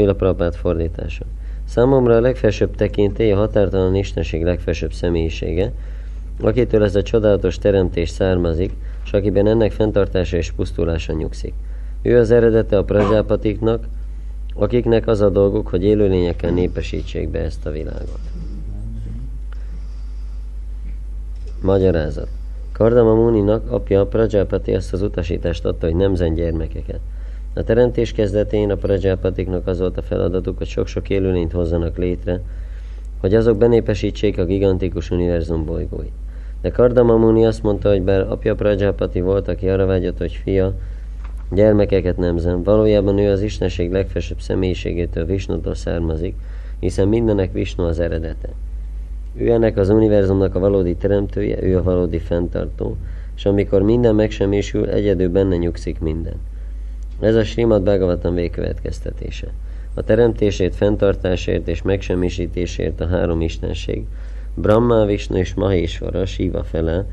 Srila Prabhupád fordítása. Számomra a legfelsőbb tekintély a határtalan istenség legfelsőbb személyisége, akitől ez a csodálatos teremtés származik, és akiben ennek fenntartása és pusztulása nyugszik. Ő az eredete a prajápatiknak, akiknek az a dolguk, hogy élőlényekkel népesítsék be ezt a világot. Magyarázat. Kardama Muninak apja Prajapati ezt az utasítást adta, hogy nemzen gyermekeket. A teremtés kezdetén a Prajapatiknak az volt a feladatuk, hogy sok-sok élőlényt hozzanak létre, hogy azok benépesítsék a gigantikus univerzum bolygóit. De Kardama Muni azt mondta, hogy bár apja Prajapati volt, aki arra vágyott, hogy fia, gyermekeket nemzen, valójában ő az Istenség legfelsőbb személyiségétől Visnutól származik, hiszen mindenek Visnu az eredete. Ő ennek az univerzumnak a valódi teremtője, ő a valódi fenntartó, és amikor minden megsemmisül, egyedül benne nyugszik minden. Ez a Srimad Bhagavatam végkövetkeztetése. A teremtésért, fenntartásért és megsemmisítésért a három istenség, Brahma, Vishnu és Maheshvara, Shiva fele,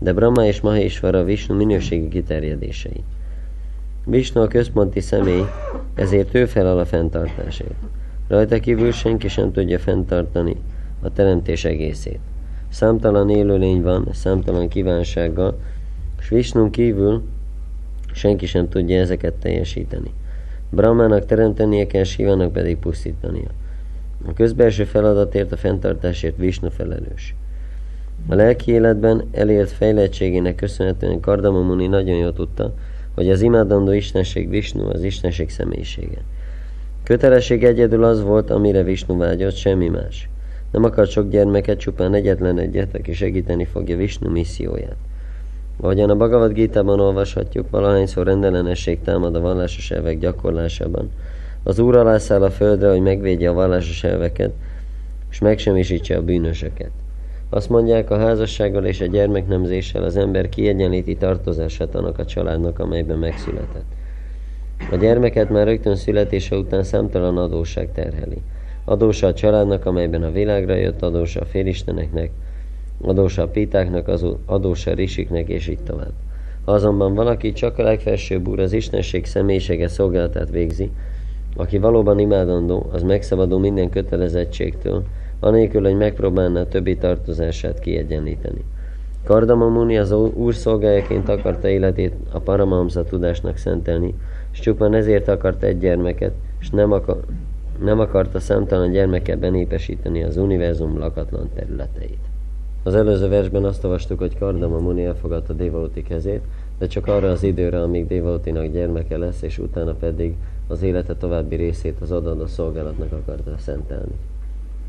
de Brahma és Maheshvara Vishnu minőségi kiterjedései. Vishnu a központi személy, ezért ő felel a fenntartásért. Rajta kívül senki sem tudja fenntartani a teremtés egészét. Számtalan élőlény van, számtalan kívánsággal, és Visnun kívül senki sem tudja ezeket teljesíteni. Brahmának teremtenie kell, Sivának pedig pusztítania. A közbelső feladatért, a fenntartásért Vishnu felelős. A lelki életben elért fejlettségének köszönhetően Kardamamuni nagyon jól tudta, hogy az imádandó Istenség Vishnu az Istenség személyisége. Kötelesség egyedül az volt, amire Vishnu vágyott, semmi más. Nem akar sok gyermeket, csupán egyetlen egyet, aki segíteni fogja Vishnu misszióját. Ahogyan a Bhagavad Gita-ban olvashatjuk, valahányszor rendellenesség támad a vallásos elvek gyakorlásában. Az Úr alá száll a földre, hogy megvédje a vallásos elveket, és megsemmisítse a bűnösöket. Azt mondják, a házassággal és a gyermeknemzéssel az ember kiegyenlíti tartozását annak a családnak, amelyben megszületett. A gyermeket már rögtön születése után számtalan adóság terheli. Adósa a családnak, amelyben a világra jött, adósa a félisteneknek, adósa a pitáknak, adósa risiknek, és így tovább. Ha azonban valaki csak a legfelsőbb úr az Istenség személyisége szolgálatát végzi, aki valóban imádandó, az megszabadul minden kötelezettségtől, anélkül, hogy megpróbálná a többi tartozását kiegyenlíteni. Kardamamuni az úr szolgájaként akarta életét a Paramahamsa tudásnak szentelni, és csupán ezért akarta egy gyermeket, és nem, akar, nem akarta számtalan gyermekkel benépesíteni az univerzum lakatlan területeit. Az előző versben azt olvastuk, hogy Kardama Muni elfogadta Dévalóti kezét, de csak arra az időre, amíg Dévalótinak gyermeke lesz, és utána pedig az élete további részét az adandó szolgálatnak akarta szentelni.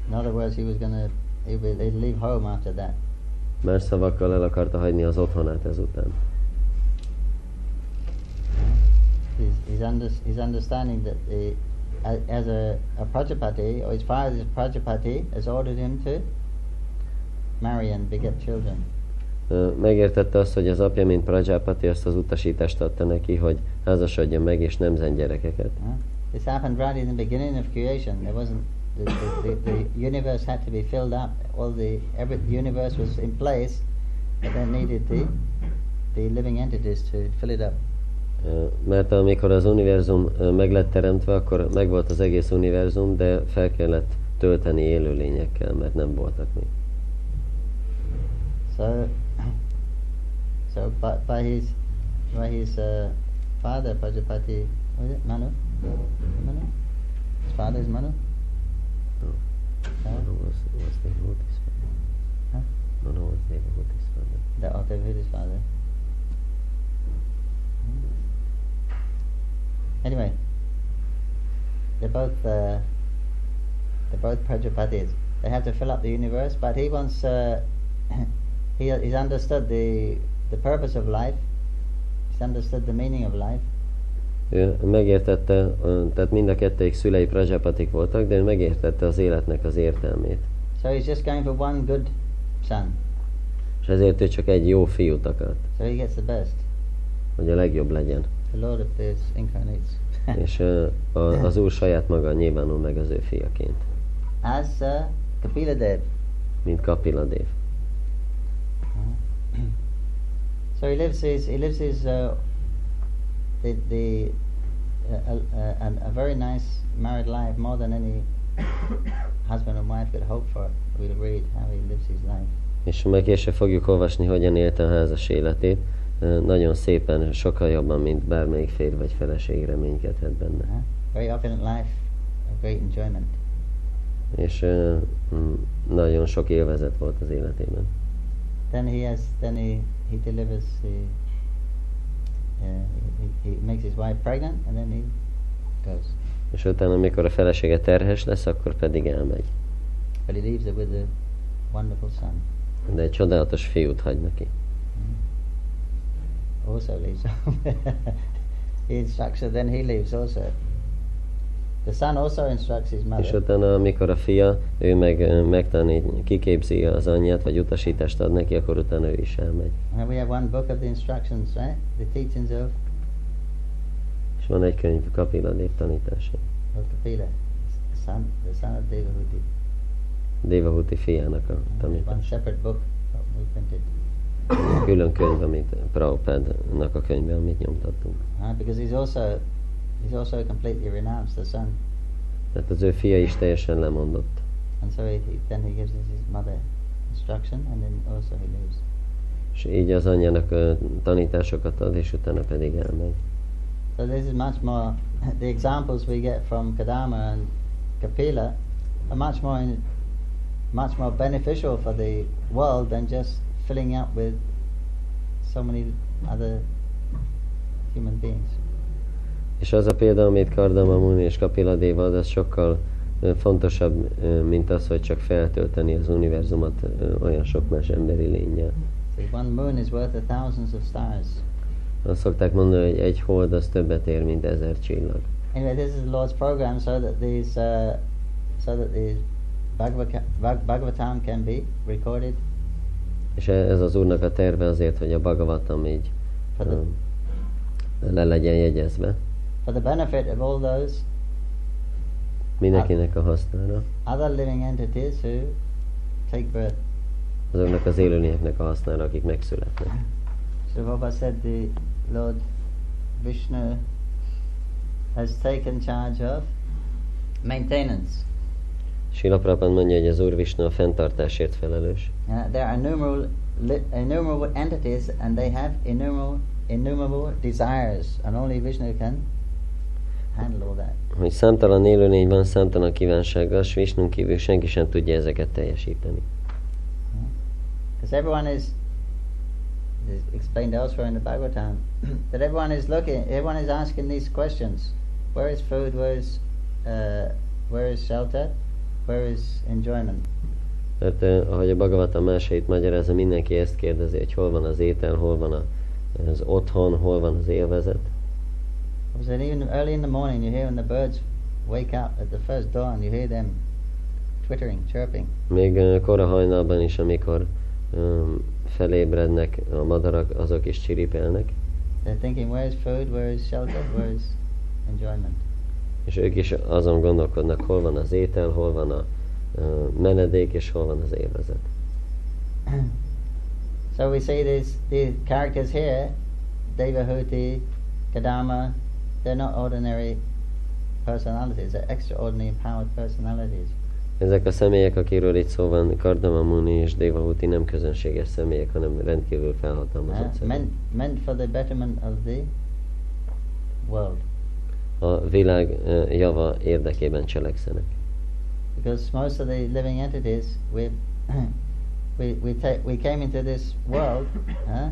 In other words, he was gonna, he would, leave home after that. Más szavakkal el akarta hagyni az otthonát ezután. He's, he's, under, he's understanding that the, as a, a Prajapati, or his father Prajapati, has ordered him to marry and beget children. Megértette azt, hogy az apja, mint Prajapati, azt az utasítást adta neki, hogy házasodjon meg és nemzen gyerekeket. This happened right in the beginning of creation. There wasn't the, the, the, the universe had to be filled up. All the every the universe was in place, but then needed the the living entities to fill it up. Mert amikor az univerzum meg lett teremtve, akkor megvolt az egész univerzum, de fel kellett tölteni élőlényekkel, mert nem voltak még. So, so by, by his by his uh, father Pajapati, was it Manu? Manu? His father is Manu. No. Manu was was Devahutis father. Huh? Manu was Devahutis father. The oh, Devahutis father. Anyway, they're both uh, they're both Prajapatis. They have to fill up the universe, but he wants. Uh, he, he's understood the, the purpose of life, he's understood the meaning of life. Ő megértette, tehát mind a kettőik szülei Prajapatik voltak, de ő megértette az életnek az értelmét. So he's just going for one good son. És ezért ő csak egy jó fiút akart. So he gets the best. Hogy a legjobb legyen. The Lord of this incarnates. És a, az Úr saját maga nyilvánul meg az ő fiaként. As uh, Kapila Dev. Mint Kapila Dev. So he lives his he lives his uh, the the a, a, a, a very nice married life, more than any husband and wife could hope for. We'll read how he lives his life. És majd később fogjuk olvasni, hogyan élte a házas életét. Nagyon szépen, sokkal jobban, mint bármelyik férj vagy feleség reménykedhet benne. Very opulent life of great enjoyment. És mm, nagyon sok élvezet volt az életében. Then he has, then he, he delivers the, uh, he, he makes his wife pregnant and then he goes. És utána, amikor a felesége terhes lesz, akkor pedig elmegy. But he leaves it with a wonderful son. De egy csodálatos fiút hagy neki. Also leaves he instructs her, then he leaves also. The son also instructs his És mother. utána, amikor a fia, ő meg megtanít, kiképzi az anyját, vagy utasítást ad neki, akkor utána ő is elmegy. And we have one book of the instructions, right? The teachings of, És van egy könyv, Kapila Dév tanítása. of Kapila, the son, the son of Devahuti. Devahuti fiának a there's one tanítása. separate book we printed. Külön könyv, amit Prabhupádnak a könyve, amit nyomtattunk. Uh, because he's also he's also completely renounced the son. Tehát az ő fia is teljesen lemondott. And so he, he, then he gives his mother instruction and then also he leaves. És így az anyjának ö, tanításokat ad, és utána pedig elmegy. So this is much more, the examples we get from Kadama and Kapila are much more, in, much more beneficial for the world than just filling up with so many other human beings. És az a példa, amit Kardama Muni és Kapila Déva ad, az sokkal fontosabb, mint az, hogy csak feltölteni az univerzumot olyan sok más emberi lényel. One moon is worth a thousands of stars. Azt szokták mondani, hogy egy hold az többet ér, mint ezer csillag. Anyway, this is the Lord's program so that these, uh, so that these Bhagavata, Bhag- Bhagavatam can be recorded És e- ez az úrnak a terve azért, hogy a Bhagavatam így ö, le legyen jegyezve. For the benefit of all those Mindenkinek a hasznára. other living entities who take birth. Azoknak az élőlényeknek a hasznára, akik megszületnek. So Prabhupada said the Lord Vishnu has taken charge of maintenance. Sila Prabhupada mondja, hogy az Úr Vishnu a fenntartásért felelős. Uh, there are innumerable, innumerable entities and they have innumerable, innumerable desires and only Vishnu can. Hogy számtalan élőlény van számtalan kívánsággal, és Visnun kívül senki sem tudja ezeket teljesíteni. Because everyone is, is explained elsewhere in the Bhagavatam, that everyone is looking, everyone is asking these questions. Where is food? Where is, uh, where is shelter? Where is enjoyment? Tehát eh, ahogy a Bhagavatam másait magyarázza, mindenki ezt kérdezi, hogy hol van az étel, hol van a, az otthon, hol van az élvezet. Was that even early in the morning you hear when the birds wake up at the first dawn, you hear them twittering, chirping. Még eh, kora hajnalban is, amikor um, felébrednek a madarak, azok is csiripelnek, They're thinking, where is food? Where is shelter? Where is enjoyment? és ők is azon gondolkodnak, hol van az étel, hol van a uh, menedék, és hol van az élvezet. so we see these these characters here, Devahuti, Kadama, they're not ordinary personalities, they're extraordinary empowered personalities. Ezek a személyek, akiről itt szó van, Kardama Muni és Devahuti nem közönséges személyek, hanem rendkívül felhatalmazott Uh, személyek. meant, meant for the betterment of the world. A világ uh, java érdekében cselekszenek. Because most of the living entities, we, we, we, ta- we came into this world huh,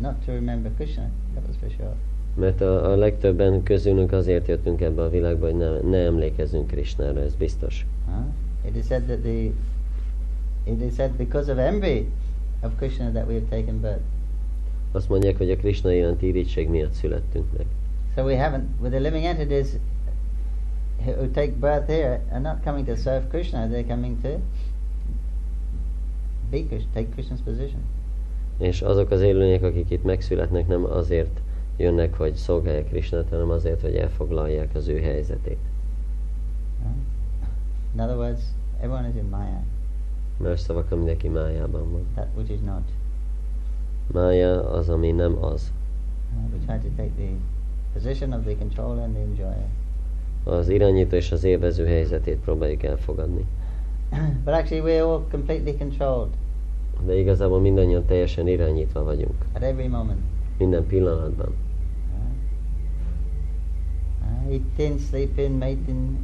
not to remember Krishna, that was for sure. Mert a, a legtöbben közülünk azért jöttünk ebbe a világba, hogy ne, ne emlékezzünk Krisnára, ez biztos. Huh? It is said that the it is said because of envy of Krishna that we have taken birth. Azt mondják, hogy a Krishna iránti irítség miatt születtünk meg. So we haven't with the living entities who take birth here are not coming to serve Krishna, they're coming to be Krishna, take Krishna's position. És azok az élőlények, akik itt megszületnek, nem azért jönnek, hogy szolgálják Krisnát, hanem azért, hogy elfoglalják az ő helyzetét. In other words, everyone is in Maya, Más szavakkal mindenki májában van. that which is not. Mája az, ami nem az. Uh, we try to take the position of the controller and the enjoyer. Az irányító és az élvező helyzetét próbáljuk elfogadni. but actually, we're all completely controlled De igazából mindannyian teljesen irányítva vagyunk. at every moment. Minden pillanatban. Uh, eating, sleeping, mating,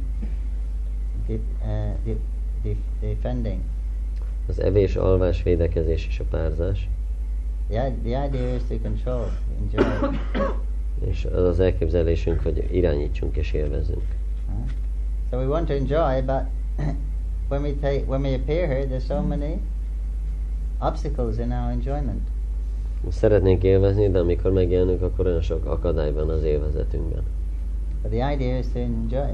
de- uh, de- de- defending. Az evés, alvás, védekezés és a párzás. I- the idea is to control, enjoy. És az az elképzelésünk, hogy irányítsunk és élvezzünk. Uh, so we want to enjoy, but when we take, when we appear here, there's so many obstacles in our enjoyment. Szeretnénk élvezni, de amikor megjelenünk, akkor olyan sok akadály van az élvezetünkben. But the idea is to enjoy.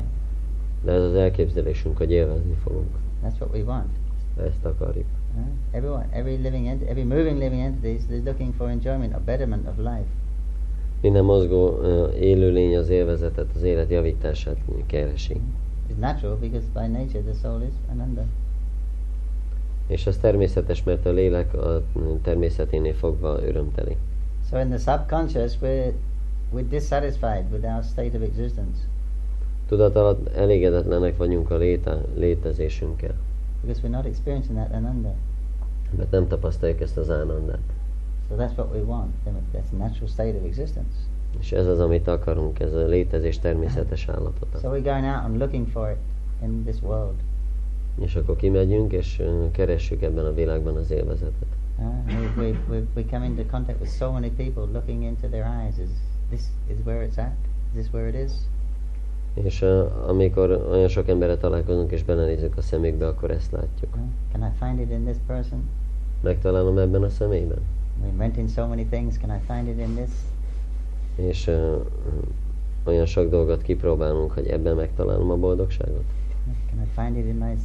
De ez az elképzelésünk, hogy élvezni fogunk. That's what we want. Ezt akarjuk. Uh, everyone, every living ent- every moving living entity is looking for enjoyment, a betterment of life. Minden mozgó ö, élőlény az élvezetet, az élet javítását keresi. It's natural because by nature the soul is ananda. És ez természetes, mert a lélek a természeténél fogva örömteli. So in the subconscious, we're we're dissatisfied with our state of existence Tudat alatt elégedetlenek vagyunk a léte, létezésünkkel, because we're not experiencing that ananda. mert nem tapasztaljuk ezt az ánandát. So that's what we want. That's a natural state of existence. És ez az, amit akarunk, ez a létezés természetes So állapota. we're going out and looking for it in this world. És akkor kimegyünk, és keressük ebben a világban az élvezetet. Uh, we, we, we, we come into contact with so many people looking into their eyes. Is this is where it's at? Is this where it is? És ö, amikor olyan sok emberre találkozunk, és belenézünk a szemükbe, akkor ezt látjuk. Uh, can I find it in this person? Megtalálom ebben a személyben. We're renting so many things. Can I find it in this? És ö, olyan sok dolgot kipróbálunk, hogy ebben megtalálom a boldogságot. Can I find it in my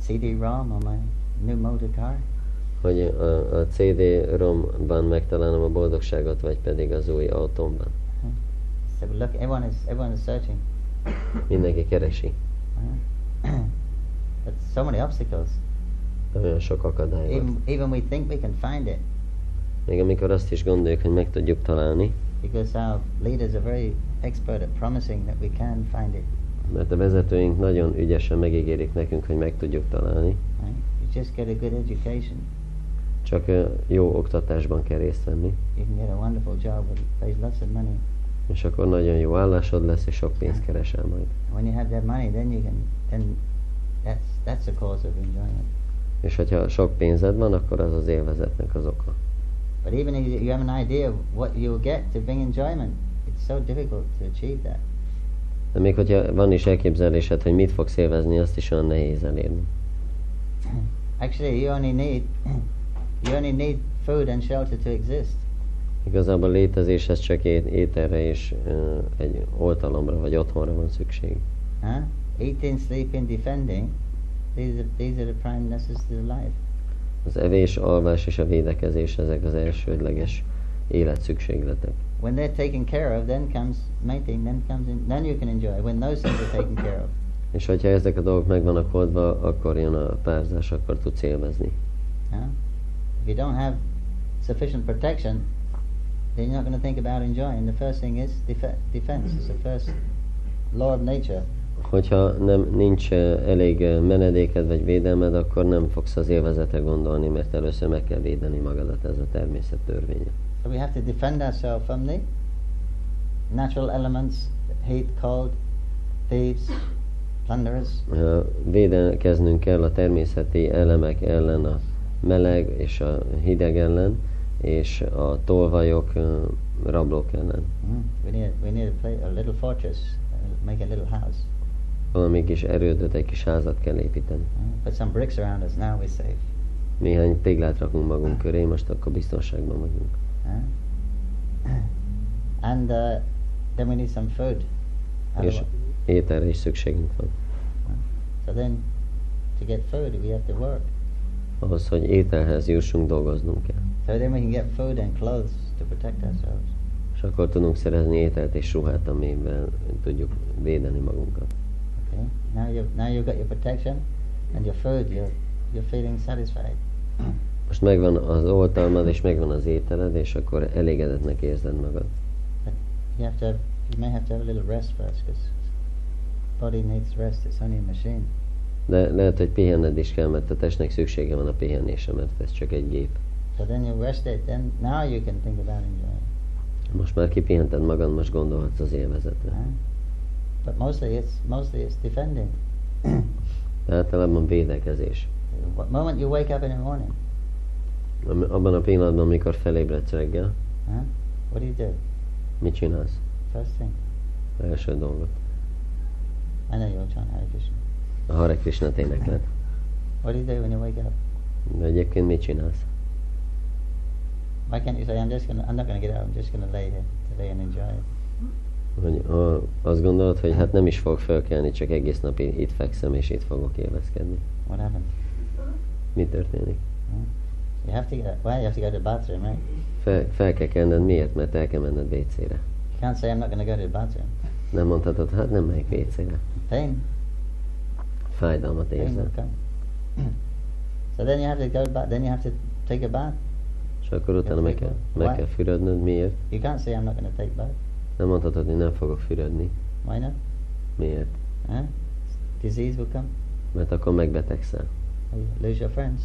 CD-ROM on my new motor car? Hogy a, a CD-romban megtalálom a boldogságot, vagy pedig az új autómban. So look, everyone is everyone is searching. Mindenki keresi. But so many obstacles. Olyan sok akadály. Even even we think we can find it Még amikor azt is gondoljuk, hogy meg tudjuk találni, because our leaders are very expert at promising that we can find it. mert a vezetőink nagyon ügyesen megígérik nekünk, hogy meg tudjuk találni, Right? You just get a good education. Csak jó oktatásban kell részt venni, You can get a wonderful job that pays lots of money. és akkor nagyon jó állásod lesz, és sok pénzt keresel majd. When you have that money, then you can then that's that's a cause of enjoyment. És hogyha sok pénzed van, akkor az az élvezetnek az oka. But even if you have an idea of what you'll get to bring enjoyment, it's so difficult to achieve that. De még hogyha van is elképzelésed, hogy mit fogsz élvezni, azt is olyan nehéz elérni. Actually, you only need you only need food and shelter to exist. Igazából létezéshez csak ét, ételre és ö, egy oltalomra vagy otthonra van szükség. Huh? Eating, sleeping, defending. These are these are the prime necessities of life. Az evés, alvás és a védekezés, ezek az elsődleges életszükségletek. When they're taken care of, then comes mating, then comes in, then you can enjoy. When those things are taken care of. És hogyha ezek a dolgok meg vannak oldva, akkor jön a párzás, akkor tudsz élvezni. Huh? If you don't have sufficient protection, then you're not going to think about enjoying. The first thing is def- defense. It's the first law of nature. Hogyha nem nincs eh, elég eh, menedéked vagy védelmed, akkor nem fogsz az élvezetre gondolni, mert először meg kell védeni magadat, ez a természet törvénye. So we have to defend ourselves from the natural elements, heat, cold, thieves, plunderers. Eh, Védekeznünk kell a természeti elemek ellen, a meleg és a hideg ellen, és a tolvajok, rablók ellen. Mm. We need we need a, play, a little fortress, make a little house. Valami kis erődöt, egy kis házat kell építeni. Uh, put some bricks around us. Now we're safe. Néhány téglát rakunk magunk köré, most akkor biztonságban vagyunk. Huh? and uh, then we need some food. És ételre is szükségünk van. So then, to get food, we have to work. Ahhoz, hogy ételhez jussunk, dolgoznunk kell. So then we can get food and clothes to protect ourselves. És akkor tudunk szerezni ételt és ruhát, amivel tudjuk védeni magunkat. Okay. Now you now you've got your protection and your food. You're you're feeling satisfied. Most megvan az oltalmad, és megvan az ételed, és akkor elégedetnek érzed magad. But you have to have, you may have to have a little rest first because body needs rest. It's only a machine. De lehet, hogy pihenned is kell, mert a testnek szüksége van a pihenésre, mert ez csak egy gép. So then you rest it. Then now you can think about enjoying. Most már kipihented magad, most gondolhatsz az élvezetre. Huh? But mostly it's mostly it's defending. De általában védekezés. What moment you wake up in the morning, Abban a pillanatban, amikor felébredsz reggel, huh? What do you do? mit csinálsz? First thing. Első dolgot. I know you're John Hare Krishna. A Hare Krishna énekled. What you wake up? De egyébként mit csinálsz? Why can't you say I'm just gonna I'm not gonna get up, I'm just gonna lay here today and enjoy it? Hogy ha azt gondolod, hogy hát nem is fog fölkelni, csak egész nap itt fekszem és itt fogok élvezkedni. What happened? Mi történik? Huh? You have to get. Why you have to go to the bathroom, right? Fel, fel kell kelned, miért? Mert el kell menned WC-re. You can't say I'm not gonna go to the bathroom. Nem mondhatod, hát nem megyek WC-re. Pain. Will érzel. come. so then you have to go back then you have to take a bath. És akkor utána meg kell, meg kell fürödnöd. Miért? You can't say I'm not gonna take bath. Nem mondhatod, hogy nem fogok fürödni. Why not? Miért? Huh? Disease will come. Mert akkor megbetegszel. You lose your friends.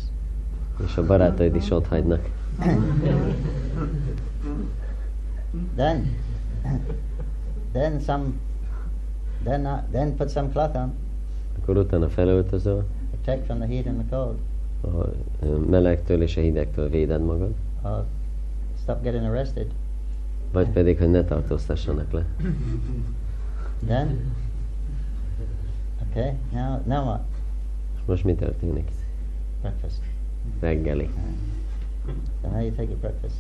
És a barátaid is ott hagynak. then then some then uh, then put some cloth on. Akkor utána felöltözöl, Protect from the heat and the cold. a melegtől és a hidegtől véded magad. Or stop getting arrested. Vagy pedig, hogy ne tartóztassanak le. Then Okay, now now what? Most mi történik? Breakfast. Reggeli. So now you take your breakfast.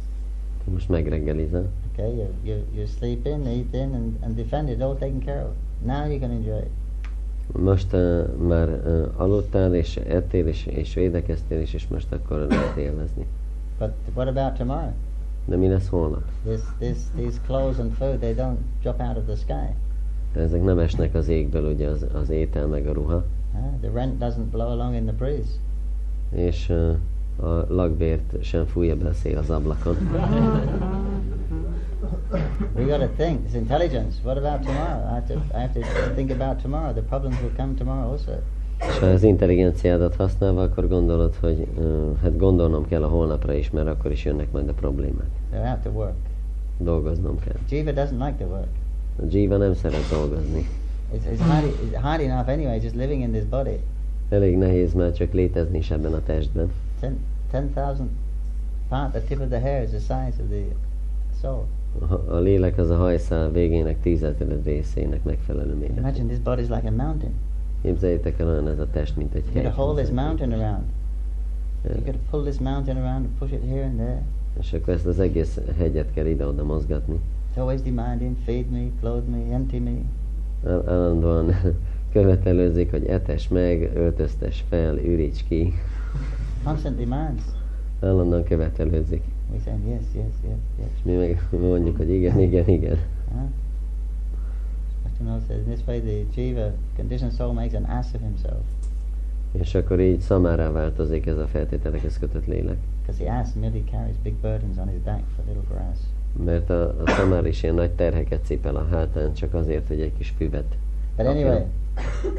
Most megreggelizel. Okay, you you you sleep in, eat in, and, and defend it, all taken care of. Now you can enjoy it. Most uh, már uh, aludtál, és ettél, és, és védekeztél is, és most akkor lehet élvezni. But what about tomorrow? De mi lesz holnap? This this these clothes and food they don't drop out of the sky. Ezek nem esnek az égből, ugye az, az étel meg a ruha, huh? The rent doesn't blow along in the breeze. és uh, a lakbért sem fújja be a szél az ablakon. We got to think. It's intelligence. What about tomorrow? I have to I have to think about tomorrow. The problems will come tomorrow also. És ha az intelligenciádat használva, akkor gondolod, hogy uh, hát gondolnom kell a holnapra is, mert akkor is jönnek majd a problémák. So I have to work. Dolgoznom kell. Jiva doesn't like to work. A Jiva nem szeret dolgozni. It's, it's hard it's hard enough anyway, just living in this body. Elég nehéz már csak létezni is ebben a testben. Ten ten thousand part the tip of the hair is the size of the soul. A, lélek az a hajszál végének tízezered részének megfelelő méret. Imagine this body's like a mountain. Képzeljétek el, olyan ez a test, mint egy You hegy. gotta hold this mountain around. You gotta pull this mountain around and push it here and there. És akkor ezt az egész hegyet kell ide-oda mozgatni. It's always demanding, feed me, clothe me, empty me. Áll- Állandóan követelőzik, hogy etes meg, öltöztes fel, üríts ki. Constant demands. Állandóan követelőzik. We say yes, yes, yes, yes. És mi meg mondjuk, hogy igen, igen, igen. Huh? Know, says this way the jiva, conditioned soul, makes an ass of himself. És akkor így szamárá változik ez a feltételekhez kötött lélek. Because the ass merely carries big burdens on his back for little grass. Mert a, a szamár is ilyen nagy terheket cipel a hátán, csak azért, hogy egy kis füvet. But anyway,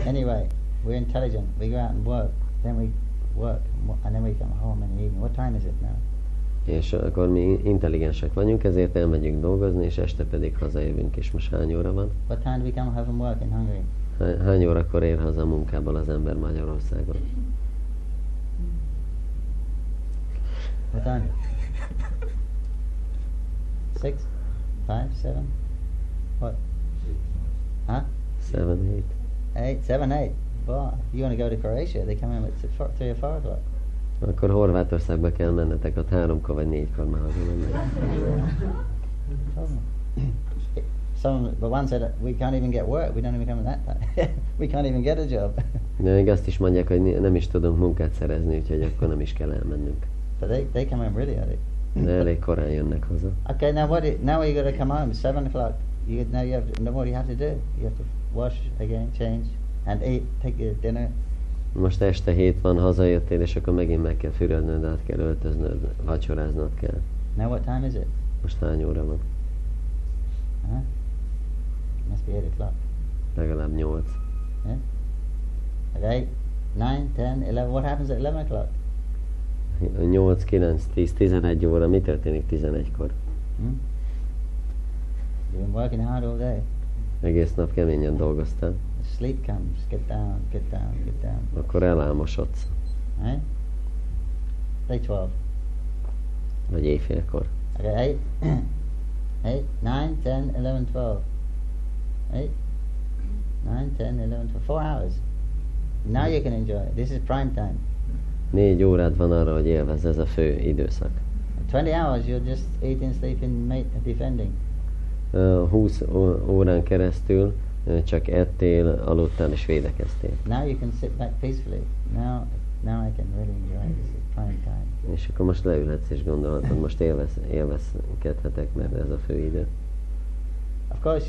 anyway, we're intelligent. We go out and work. Then we work, and wo- and then we come home in the evening. What time is it now? És akkor mi intelligensek vagyunk, ezért elmegyünk dolgozni, és este pedig hazajövünk, és most hány óra van? What time do we come home from work in Hungary? Hány, hány órakor ér haza a munkából az ember Magyarországon? What time? Six, five, seven. What? Huh? Seven, eight. Eight, seven, eight. Well, you want to go to Croatia? They come in at three or four o'clock. Akkor Horvátországba kell mennetek, ott háromkor vagy négykor már hazamennek. Some, but one said we can't even get work. We don't even come at that we can't even get a job. De még azt is mondják, hogy nem is tudunk munkát szerezni, úgyhogy akkor nem is kell elmennünk. but they, they come in really early. De elég korán jönnek haza. Okay, now what? i- Now you got to come home seven o'clock. You now you have to, now what you have to do? You have to wash again, change, and eat. Take your dinner. Most este hét van, hazajöttél, és akkor megint meg kell fürödnöd, át kell öltöznöd, vacsoráznod kell. Now what time is it? Most hány óra van? Huh? Must be 8 o'clock. Legalább 8. Okay? 9, 10, 11. What happens at 11 o'clock? 8, 9, 10, 11 óra. Mi történik 11-kor? Hmm? You've been working hard all day. Egész nap keményen dolgoztál. Sleep comes. Get down, get down, get down. Akkor elálmosodsz. Right? Say 12. Vagy éjfélkor. Okay, 8, 8, 9, 10, 11, 12. 8, 9, 10, 11, 12. Four hours. Now you can enjoy it. This is prime time. Négy órád van arra, hogy élvezz, ez a fő időszak. 20 hours you're just eating, sleeping, defending. Ö, 20 ó- órán keresztül csak ettél, aludtál és védekeztél. Now you can sit back peacefully. Now, now I can really enjoy. This is prime time. És akkor most leülhetsz és gondolhatod, most élvez, élvezkedhetek, mert ez a fő idő. Of course,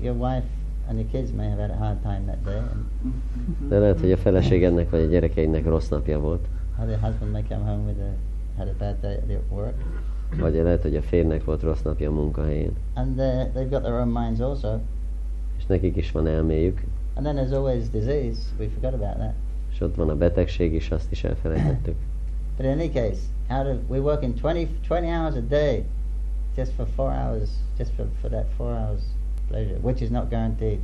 your wife and your kids may have had a hard time that day, and De lehet, hogy a feleségednek vagy a gyerekeidnek rossz napja volt, other husband may come home with a had a bad day at work, vagy lehet, hogy a férnek volt rossz napja a munkahelyén, and uh, they've got their own minds also. És nekik is van elméjük, And then there's always disease. We forgot about that. és ott van a betegség is, azt is elfelejtettük. But in any case, out of we're working 20, 20 hours a day, just for four hours, just for, for that four hours pleasure, which is not guaranteed.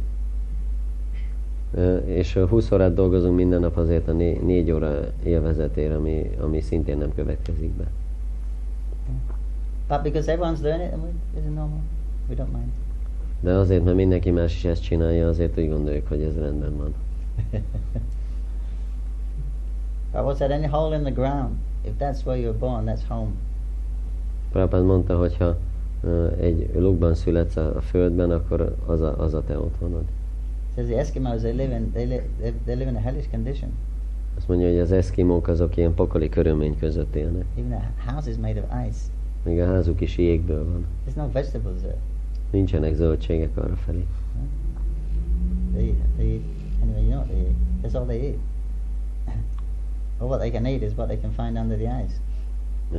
Ö, És ö, 20 órát dolgozunk minden nap azért a né- négy óra élvezetére, ami, ami szintén nem következik be. But because everyone's doing it, and we, it's normal, we don't mind. De azért, mert mindenki más is ezt csinálja, azért úgy gondoljuk, hogy ez rendben van. what's that? Any hole in the ground? If that's where you're born, that's home. Prabhupád mondta, hogy ha ö, egy lukban születsz a, a földben, akkor az a, az a te otthonod. says the Eskimos they live in they live they, live in a hellish condition. Azt mondja, hogy az eszkimók azok ilyen pokoli körülmény között élnek. Even their house is made of ice. Még a házuk is jégből van. There's no vegetables there. Nincsenek zöldségek arra felé. They, they anyway, you know they. That's all they eat. or what they can eat is what they can find under the ice.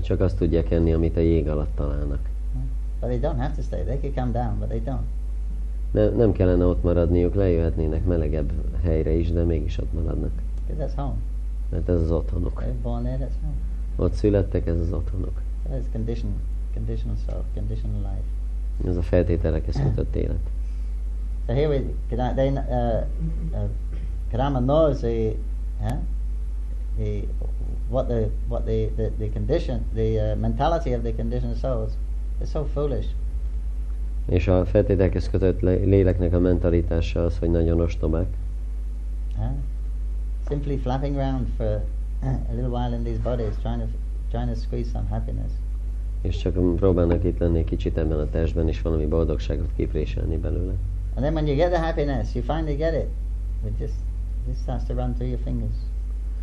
Csak azt tudják enni, amit a jég alatt találnak. But they don't have to stay. They could come down, but they don't. Ne, nem kellene ott maradniuk, lejöhetnének melegebb helyre is, de mégis ott maradnak. That's home. Mert ez az otthonuk. Born there, that's home. Ott születtek, ez az otthonuk. So that's condition, conditional self, conditional life. Ez a feltételekhez kötött élet. So here we, they, uh, uh, Karama knows the, huh? the, what the, what the, the, the condition, the uh, mentality of the conditioned souls. They're so foolish. És a feltételekhez kötött le- léleknek a mentalitása az, hogy nagyon ostobák. Huh? Simply flapping around for a little while in these bodies, trying to, trying to squeeze some happiness. És csak próbálnak itt lenni kicsit ebben a testben, és valami boldogságot képréselni belőle. And then when you get the happiness, you finally get it. It just, just starts to run through your fingers.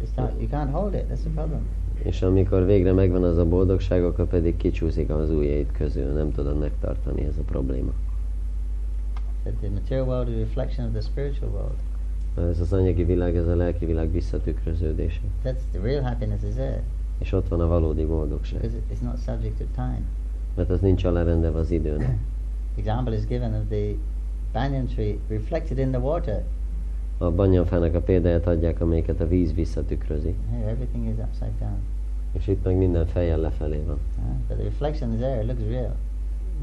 It start, you can't hold it. That's the problem. És amikor végre megvan az a boldogság, akkor pedig kicsúszik az ujjaid közül, nem tudod megtartani, ez a probléma. The material world is a reflection of the spiritual world. Ez az anyagi világ, ez a lelki világ visszatükröződése. That's the real happiness is there És ott van a valódi boldogság. it's not subject to time. Mert az nincs alárendelve az időnek. Example is given of the banyan tree reflected in the water. A banyanfának a példáját adják, amelyiket a víz visszatükrözi. Here, everything is upside down. És itt meg minden fejjel lefelé van. But the reflection is there. It looks real.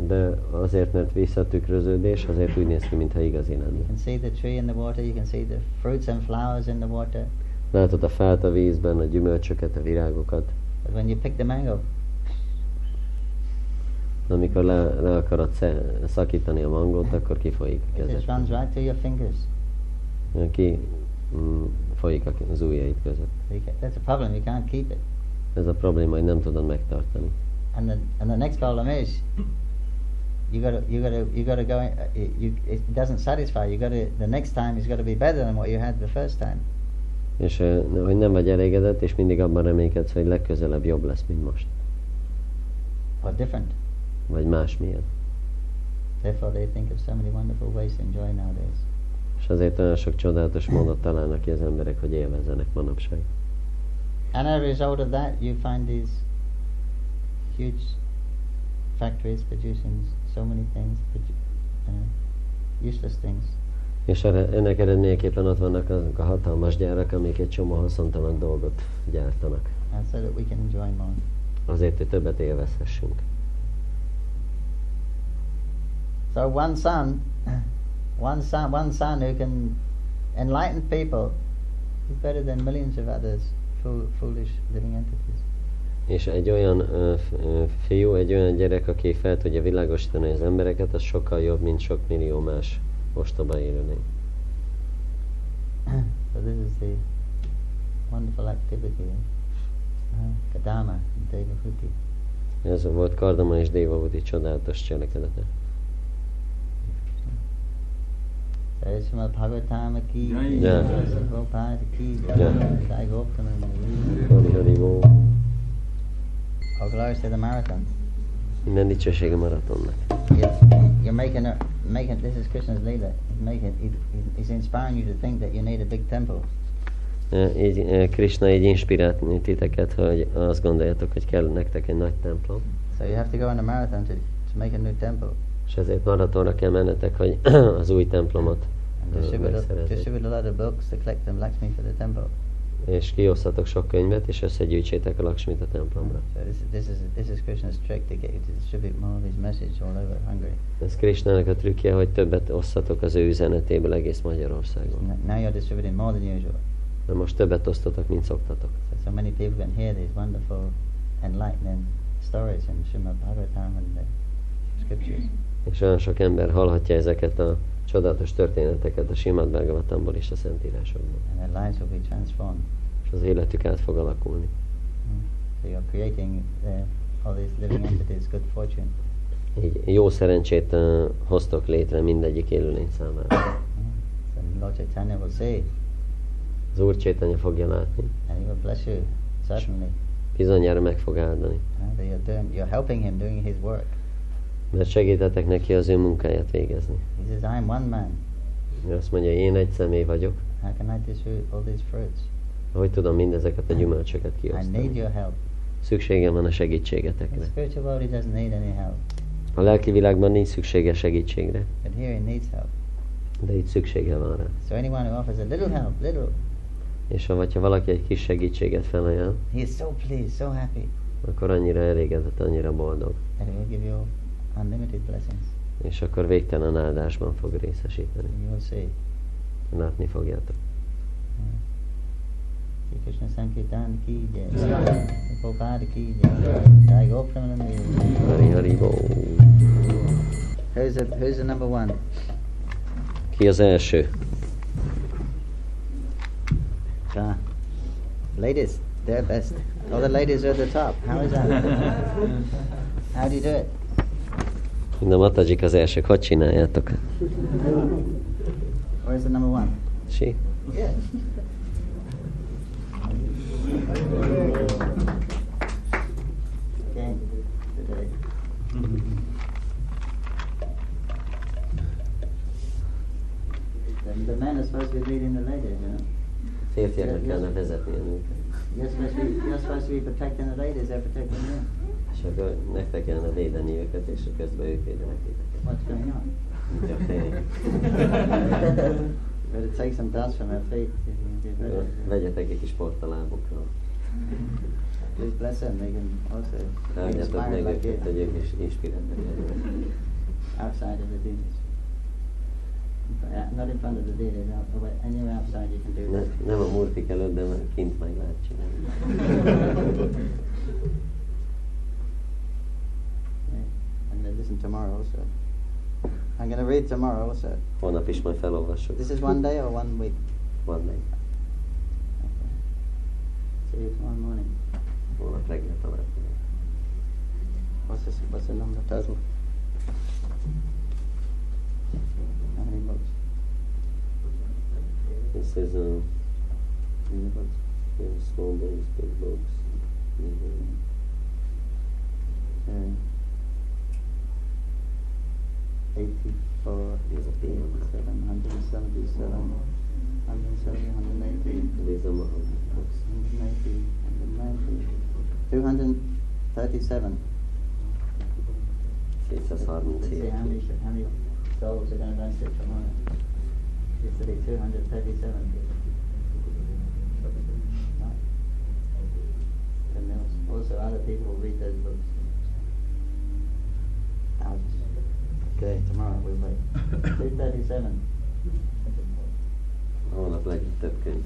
De azért, mert visszatükröződés, azért úgy néz ki, mintha igazi You lenne. can see the tree in the water. You can see the fruits and flowers in the water. Látod a fát a vízben, a gyümölcsöket, a virágokat. When you pick the mango, Amikor le, le akarod szakítani a mangót, akkor kifolyik a it kezed. runs right through your fingers. Ki mm, folyik az ujjaid között. That's a problem. You can't keep it. Ez a probléma, hogy nem tudod megtartani. And the and the next problem is you got to you got to you got to go. uh, You, it doesn't satisfy. You got to the next time is got to be better than what you had the first time. És hogy nem vagy elégedett, és mindig abban reménykedsz, hogy legközelebb jobb lesz, mint most. Or different. Vagy másmilyen. Therefore, they think of so many wonderful ways to enjoy nowadays. És azért olyan sok csodálatos módot találnak ki az emberek, hogy élvezzenek manapság. And as a result of that, you find these huge factories producing so many things, uh, useless things. És erre, ennek eredményeképpen ott vannak azok a hatalmas gyárak, amik egy csomó haszontalan dolgot gyártanak. And so that we can enjoy more. Azért, hogy többet élvezhessünk. So one son, one son, one son who can enlighten people is better than millions of others, fool, foolish living entities. És egy olyan ö, fiú, egy olyan gyerek, aki fel tudja világosítani az embereket, az sokkal jobb, mint sok millió más ostoba élőlény. so this is the wonderful activity of uh, Kadama and Devahuti. Ez volt Kardama és Dévavudi csodálatos cselekedete. Jai Srimad Bhagavatam ki Jai. Jai. Jai Sri Prabhupada ki Jai. Jai Goptam Hari Hari Bó. All glories to the marathon. Minden dicsősége maratonnak. You're, making a, making this is Krishna's leela. He's making he- he's inspiring you to think that you need a big temple. Így Krishna így inspirált titeket, hogy azt gondoljátok, hogy kell nektek egy nagy templom. So you have to go on a marathon to, to make a new temple. És ezért maratonra kell mennetek, hogy az új templomot megszerezzék. distribute a lot of books to collect them Lakshmi for the temple. És kiosztatok sok könyvet, és összegyűjtsétek a Laksmit a templomra. So this, this is this is Krishna's trick to get you to distribute more of his message all over Hungary. Ez Krishnának a trükkje, hogy többet osszatok az ő üzenetéből egész Magyarországon. N- Now you're distributing more than usual. Na most többet osztotok, mint szoktatok. So, so many people can hear these wonderful, enlightening stories in Srimad Bhagavatam and the scriptures. És olyan sok ember hallhatja ezeket a csodálatos történeteket a Simad Bhagavatamból és a Szentírásokból. And their lives will be transformed. És az életük át fog alakulni. Mm. So you're creating uh, all these living entities good fortune. Így jó szerencsét uh, hoztok létre mindegyik élőlény számára. Mm. So Lord Chaitanya will see Az Úr Csétanya fogja látni, and he will bless you, certainly. bizonyára meg fog áldani. Uh, that you're, doing, you're helping him doing his work. Mert segítetek neki az ő munkáját végezni. He says, I'm one man. Ő azt mondja, én egy személy vagyok, How can I distribute all these fruits? hogy tudom mindezeket a gyümölcsöket I need kiosztani. your help. Szükségem van a The segítségetekre. spiritual world, he doesn't need any help. A lelki világban nincs szüksége segítségre, But here he needs help. de itt szüksége van rá. So anyone who offers a little help, little, És ha, vagy ha valaki egy kis segítséget felajánl, he is so pleased, so happy akkor annyira elégedett, annyira boldog. that he will give you unlimited blessings. És akkor végtelen áldásban fog részesíteni. You will see. Látni fogjátok. Krishna Sankirtan ki jai. Prabhupada ki jai. Jai Go Premanandi. Hari Hari Bó. Who's the, who's the number one? Ki az első? Ah. Ladies, they're best. All the ladies are at the top. How is that? How do you do it? Mind a matajik az elsők. Hogy csináljátok? Where's the number one? Si? Yeah. Okay. Today. The, the men are supposed to be leading the ladies, you know. Férfiaknak kellene vezetni. You're supposed to be, you're supposed to be protecting the ladies, they're protecting you. Akkor nektek kellene védeni őket, és közben ők védenek titeket. What's going on? Better take some dust from feet. Vegyetek egy kis port a lábukról. Please bless them, they can also inspired meg like őket, hogy ők is inspiráltak legyenek. outside of the dealers. Not in front of the and you're outside, you can do that. nem a murtik előtt, de már kint meg lehet csinálni. Yeah. I'm going to listen tomorrow also. I'm going to read tomorrow also. Holnap is majd felolvassuk. This is one day or one week? Van meg. Okay. See you tomorrow morning. Holnap reggel találkozunk. What's, this, what's the number total? How many books? This is uh, yeah, small books, big books. Mhm. Uh, 84, These are big ones. 87, 177, 170, 180, These are my books. 180, 190, 237. Let's see how 237. many, how many souls are going to rent it tomorrow. Yesterday, 237 people. Right. And there was also other people will read those books. Okay, tomorrow we'll wait. 237. Holnap legyen több könyv.